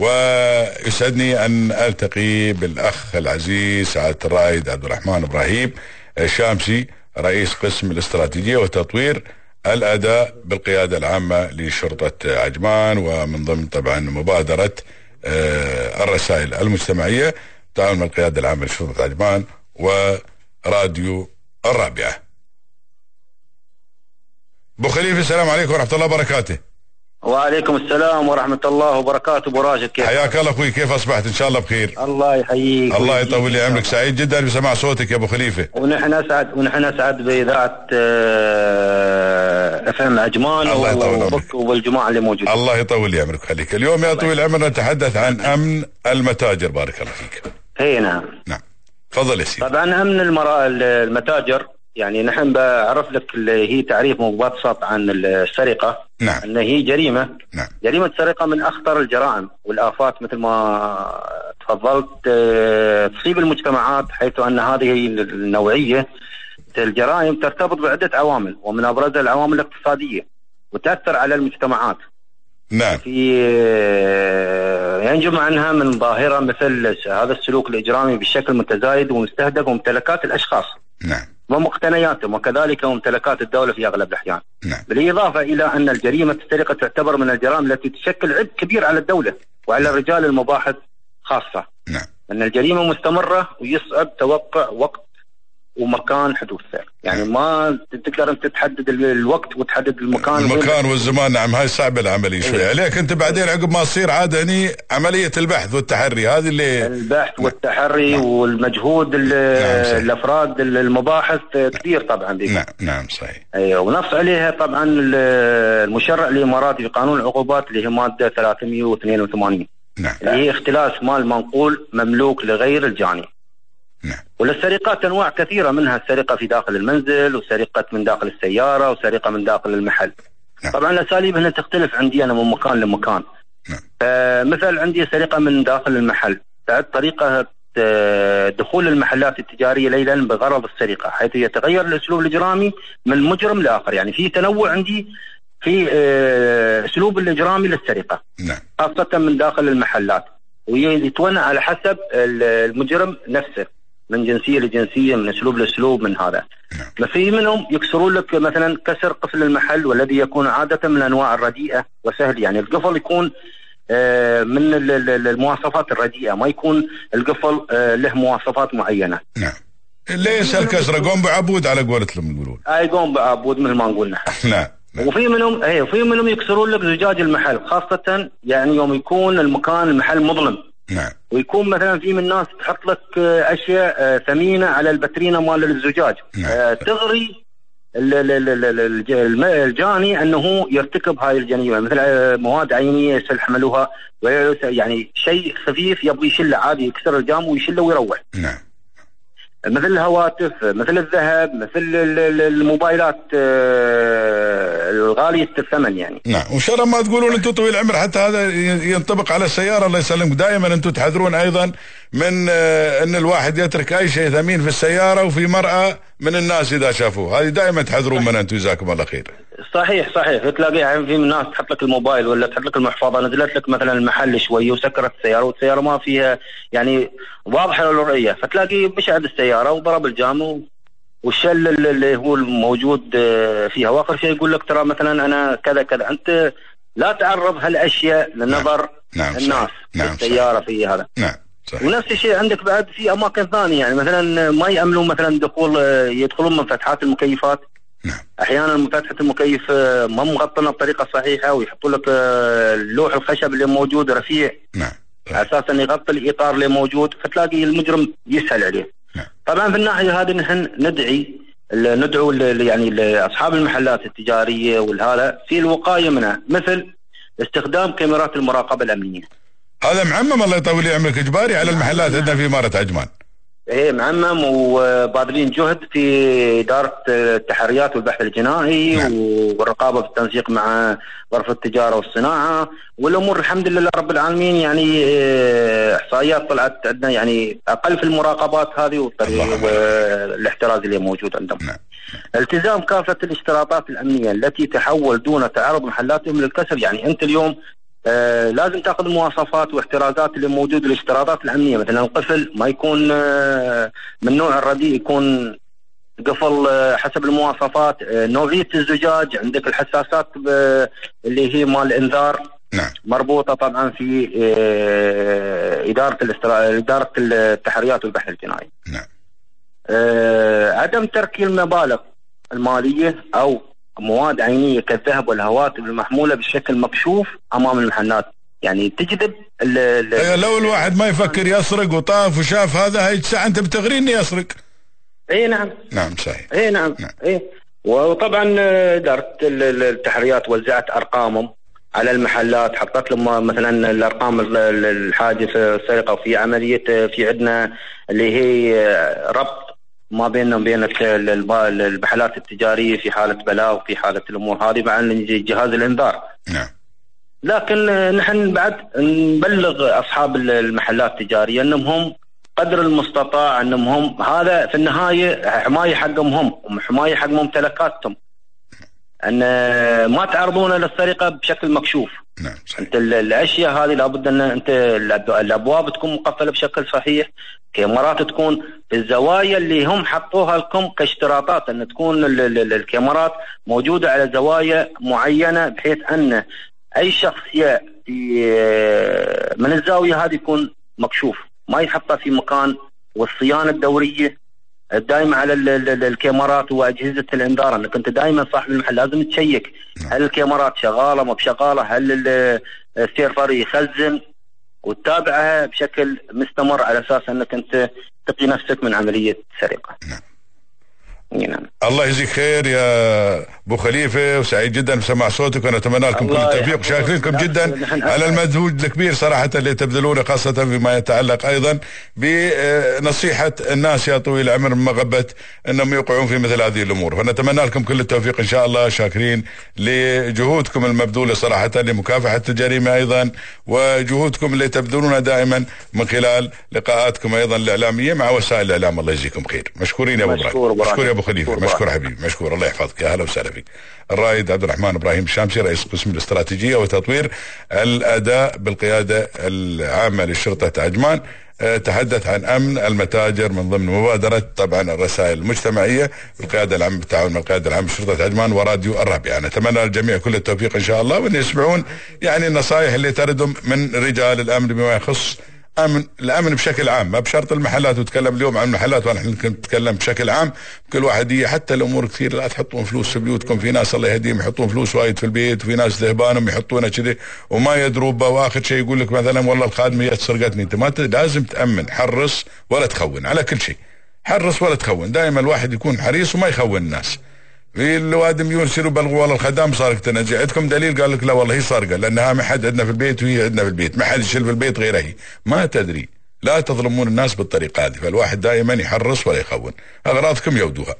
ويسعدني أن ألتقي بالأخ العزيز سعادة الرائد عبد الرحمن إبراهيم الشامسي رئيس قسم الاستراتيجية وتطوير الأداء بالقيادة العامة لشرطة عجمان ومن ضمن طبعا مبادرة آه، الرسائل المجتمعية تعاون مع القيادة العامة لشرطة عجمان وراديو الرابعة. أبو خليفة السلام عليكم ورحمة الله وبركاته. وعليكم السلام ورحمة الله وبركاته. أبو راشد كيف؟ حياك الله أخوي كيف أصبحت؟ إن شاء الله بخير. الله يحييك. الله يطول لي عمرك. سعيد جدا بسماع صوتك يا أبو خليفة. ونحن اسعد ونحن اسعد باذاعه FM عجمان الله يطول عمرك. والجماعة اللي موجودين. الله يطول لي عمرك خليك. اليوم يا طويل العمر نتحدث عن أمن المتاجر. بارك الله فيك. اي نعم. نعم. تفضل يا سيدي. طبعا المرا... المتاجر يعني نحن بعرف لك اللي هي تعريف مبسط عن السرقة. نعم. إن هي جريمة. نعم. جريمة السرقه من أخطر الجرائم والآفات مثل ما تفضلت آه، تصيب المجتمعات حيث أن هذه النوعية. الجرائم ترتبط بعدة عوامل ومن ابرزها العوامل الاقتصادية وتأثر على المجتمعات. نعم. في آه، ينجم عنها من ظاهرة مثل هذا السلوك الإجرامي بشكل متزايد ومستهدف وممتلكات الأشخاص. نعم ومقتنياتهم وكذلك ممتلكات الدولة في أغلب الأحيان نعم. بالإضافة إلى أن الجريمة السرقة تعتبر من الجرائم التي تشكل عبء كبير على الدولة وعلى نعم. الرجال المباحث خاصة نعم أن الجريمة مستمرة ويصعب توقع وقت ومكان حدوثها يعني ما تقدر انت تحدد الوقت وتحدد المكان المكان والزمان نعم هاي صعبة العملية شوي إيه. عليك انت بعدين عقب ما تصير عاد هني عملية البحث والتحري هذه اللي البحث نعم. والتحري نعم. والمجهود نعم الأفراد المباحث كبير طبعا بيكون. نعم نعم صحيح أيوه ونص عليها طبعا المشرع الاماراتي في قانون العقوبات اللي هي مادة 382 نعم اللي هي اختلاس مال منقول مملوك لغير الجاني نعم وللسرقات أنواع كثيرة منها السرقة في داخل المنزل وسرقة من داخل السيارة وسرقة من داخل المحل. نعم. طبعا الأساليب هنا تختلف عندي أنا من مكان لمكان. نعم. فمثل عندي سرقة من داخل المحل، بعد طريقة دخول المحلات التجارية ليلا بغرض السرقة حيث يتغير الأسلوب الإجرامي من مجرم لآخر، يعني في تنوع عندي في آه، أسلوب الإجرامي للسرقة. نعم. خاصة من داخل المحلات. ويتونى على حسب المجرم نفسه. من جنسية لجنسية من أسلوب لأسلوب من هذا. نعم. في منهم يكسرون لك مثلا كسر قفل المحل والذي يكون عادة من الأنواع الرديئة وسهل. يعني القفل يكون آه، من المواصفات الرديئة ما يكون القفل آه، له مواصفات معينة. نعم. ليش الكسره قوم بعبود على قولتهم يقولون. أي قوم بعبود مثل ما نقول نحن نعم. وفي منهم اي وفي منهم يكسرون لك زجاج المحل خاصة يعني يوم يكون المكان المحل مظلم. نعم ويكون مثلا في من الناس تحط لك آه، أشياء آه، ثمينة على البترينه مال الزجاج نعم. آه، تغري الجاني أنه يرتكب هاي الجريمه مثل مواد عينية يستحملوها يعني شيء خفيف يبغى يشله عادي يكسر الجام ويشله ويروح. نعم. مثل الهواتف مثل الذهب مثل الموبايلات آه، الغالية الثمن يعني. نعم الله ما تقولون أنتم طويل العمر حتى هذا ينطبق على السيارة الله يسلمك دائما أنتم تحذرون أيضا من آه، إن الواحد يترك أي شيء ثمين في السيارة وفي مرأة من الناس إذا شافوه. هذه دائما تحذرون من أنتم جزاكم الله خير. صحيح صحيح. تلاقي يعني في ناس تحط لك الموبايل ولا تحط لك المحفظة نزلت لك مثلا المحل شوي وسكرت السيارة والسيارة ما فيها يعني واضحة للرؤية. فتلاقي بشعد السيارة وضرب الجام والشل اللي هو الموجود آه، فيها. وآخر شيء يقول لك ترى مثلا أنا كذا كذا. أنت لا تعرض هالأشياء لنظر نعم. نعم. الناس نعم. السيارة في هذا. نعم. صحيح. ونفس الشيء عندك بعد في أماكن ثانية يعني مثلا ما ياملون مثلا دخول آه، يدخلون من فتحات المكيفات نعم. أحيانا فتحه المكيف آه، ما مغطنه بطريقة صحيحة ويحطوا لك آه، اللوح الخشب اللي موجود رفيع نعم على أساس إنه يغطي الإطار اللي موجود فتلاقي المجرم يسهل عليه نعم. طبعا في الناحية هذه نحن ندعي ندعو يعني لأصحاب المحلات التجارية والهذا في الوقاية منها مثل استخدام كاميرات المراقبة الأمنية هذا معمم الله يطول لي عمرك إجباري على المحلات عندنا في إمارة عجمان إيه معمم وباذلين جهد في إدارة التحريات والبحث الجنائي نعم. والرقابة في التنسيق مع غرفه التجارة والصناعة والأمور الحمد لله رب العالمين يعني آه، إحصائيات طلعت عندنا يعني أقل في المراقبات هذه والاحتراز اللي موجود عندهم. نعم. التزام كافة الاشتراطات الأمنية التي تحول دون تعرض محلاتهم للكسر يعني أنت اليوم آه لازم تاخذ المواصفات واحترازات اللي موجوده الاشتراطات الأمنية. مثلا القفل ما يكون آه من نوع الرديء يكون قفل آه حسب المواصفات. آه نوعيه الزجاج عندك الحساسات اللي هي مال الإنذار. نعم. مربوطة طبعا في آه إدارة الاسترا... إدارة التحريات والبحث الجنائي. نعم. آه عدم ترك المبالغ المالية أو مواد عينية كالذهب والهواتف المحمولة بشكل مكشوف أمام المحلات. يعني تجذب ال ال أيوة لو الواحد ما يفكر يسرق وطاف وشاف هذا هاي الساعة أنت بتغري انه يسرق. اي نعم. نعم صحيح. اي نعم, نعم. اي وطبعا إدارة التحريات وزعت أرقامهم على المحلات حطت لهم مثلا الأرقام الحادث السرقة وفي عملية في عندنا اللي هي ربط ما بيننا وبين المحلات التجارية في حالة بلاء وفي حالة الأمور هذه مع جهاز الإنذار. نعم. لكن نحن بعد نبلغ أصحاب المحلات التجارية أنهم هم قدر المستطاع أنهم هم هذا في النهاية حماية حقهم هم حماية حق ممتلكاتهم. أن ما تعرضونه للسرقة بشكل مكشوف. نعم صحيح. أنت الأشياء هذه لابد أن أنت الأبواب تكون مقفلة بشكل صحيح كاميرات تكون في الزوايا اللي هم حطوها لكم كاشتراطات أن تكون الكاميرات موجودة على زوايا معينة بحيث أن أي شخص من الزاوية هذه يكون مكشوف ما يحطها في مكان والصيانة الدورية دائما على الكاميرات وأجهزة الإنذار انك انت دائما صاحب المحل لازم تشيك نعم. هل الكاميرات شغالة ما بشغالة هل السيرفر يخزن وتتابعها بشكل مستمر على أساس أنك أنت تقي نفسك من عملية سرقة. نعم. نعم. الله يجزيك خير يا أبو خليفة وسعيد جدا بسماع صوتك ونتمنى لكم كل التوفيق وشاكرينكم جدا على المجهود الكبير صراحة اللي تبذلونه خاصة فيما يتعلق أيضا بنصيحة الناس يا طويل العمر من مغبة إنهم يوقعون في مثل هذه الأمور. فنتمنى لكم كل التوفيق إن شاء الله شاكرين لجهودكم المبذولة صراحة لمكافحة الجريمه أيضا وجهودكم اللي تبذلونها دائما من خلال لقاءاتكم أيضا الإعلامية مع وسائل الإعلام. الله يجزيكم خير. مشكورين يا أبو مشكور مشكور يا أبو خليفه مشكور حبيبي مشكور. الله يحفظك. يا أهلا وسهلا فيك. الرائد عبد الرحمن إبراهيم الشامسي رئيس قسم الاستراتيجية وتطوير الأداء بالقيادة العامة لشرطه عجمان تحدث عن أمن المتاجر من ضمن مبادرة طبعا الرسائل المجتمعية بالقيادة العامة بالتعاون مع القيادة العامة لشرطة عجمان وراديو الرابعة. نتمنى للجميع كل التوفيق إن شاء الله وإن يسمعون يعني النصائح اللي تردم من رجال الأمن بما يخص امن الأمن بشكل عام ما بشرط المحلات وتكلم اليوم عن المحلات وأنا نتكلم بشكل عام. كل واحد هي حتى الأمور كثير لا تحطون فلوس في بيوتكم في ناس الله يهديهم يحطون فلوس وايد في البيت وفي ناس ذهبانهم يحطونها كذي وما يدروا واخر شيء يقول لك مثلا والله الخادمه سرقتني. أنت ما لازم تأمن حرص ولا تخون على كل شيء. حرص ولا تخون. دائما الواحد يكون حريص وما يخون الناس. في الوادم يرسلوا بلغوا الخدام سارق تنزع عندكم دليل؟ قال لك لا والله هي سارقه لأنها ما حد عندنا في البيت وهي عندنا في البيت. ما حد يشيل في البيت غيرها هي. ما تدري. لا تظلمون الناس بالطريقة هذه فالواحد دائما يحرص ولا يخون. أغراضكم يودوها.